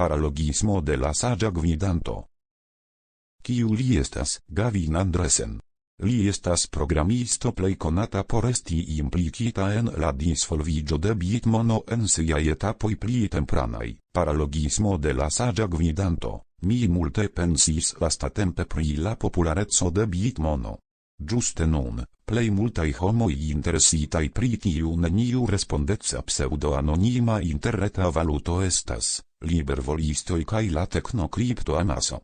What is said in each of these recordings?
paralogismo de la saĝa gvidanto. Kiu li estas, Gavin Andresen. Li estas programisto plej konata por esti implikita en la disvolviĝo de bitmono en siaj etapoj pli tempranaj, paralogismo de la saĝa gvidanto. Mi multe pensis lastatempe pri la populareco de bitmono, Giuste non, plei multai homoi interesitai pri tiu neniu respondeca pseudo-anonima interreta valuto estas, libervolistoi kai la tecno-cripto amaso.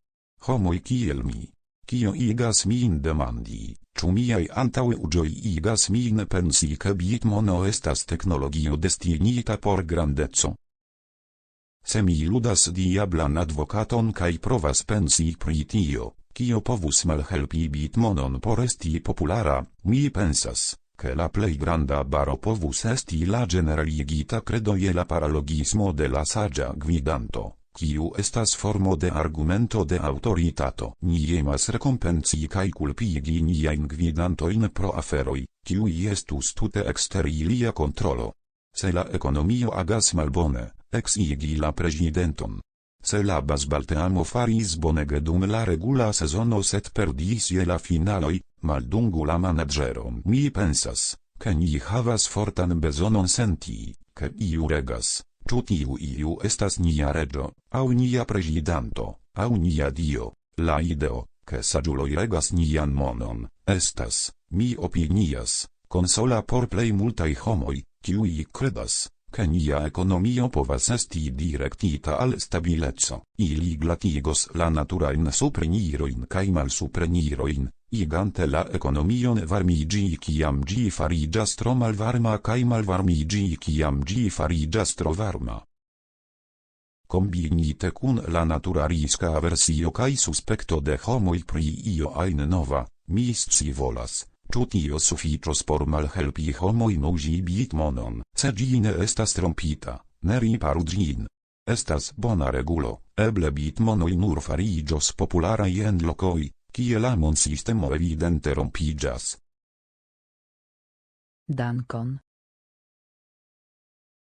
Homoi kiel mi. Kio igas min demandi, ču miaj antaŭe ugioi igas min pensi ke bitmono estas technologio destinita por grandeco? Se mi ludas diablan advokaton cae provas pensi pri tio, kio povus malhelpi Bitmonon por esti populara, mi pensas, che la plei granda baro povus esti la generaligita credo je la paralogismo de la sagia gvidanto, kiu estas formo de argumento de autoritato. Ni emas recompensi cae culpigi niain gvidantoin pro aferoi, kiu estus tute exter ilia controlo. Se la economio agas malbone, exigi la presidenton, Se la Basbalteamo faris bonege dum la regula sezono set perdis je la finaloi, maldungu la managero mi pensas, ke ni havas fortan bezonon senti, ke iu regas, ĉu tiu iu estas nia regio, au nia prezidanto, au nia dio, la ideo, ke saĝuloj regas nian monon, estas, mi opinias, konsola por plej multaj homoj, kiuj kredas, che nia ekonomio povas esti directita al stabileco, ili glatigos la naturajn suprenirojn kaj malsuprenirojn, igante la economion varmigi ciam gi farigas tro malvarma kaj malvarmigi ciam gi farigas tro varma. Combinite kun la natura riska aversio kaj suspecto de homoi pri io ain nova, mi volas Cutios sufiĉos por malhelpi homojn uzi bitmonon, se estas trompita, ne riparu ĝin. Estas bona regulo, eble bitmonoj nur fariĝos popularaj en lokoj, kie la monsistemo evidente rompiĝas. Dankon.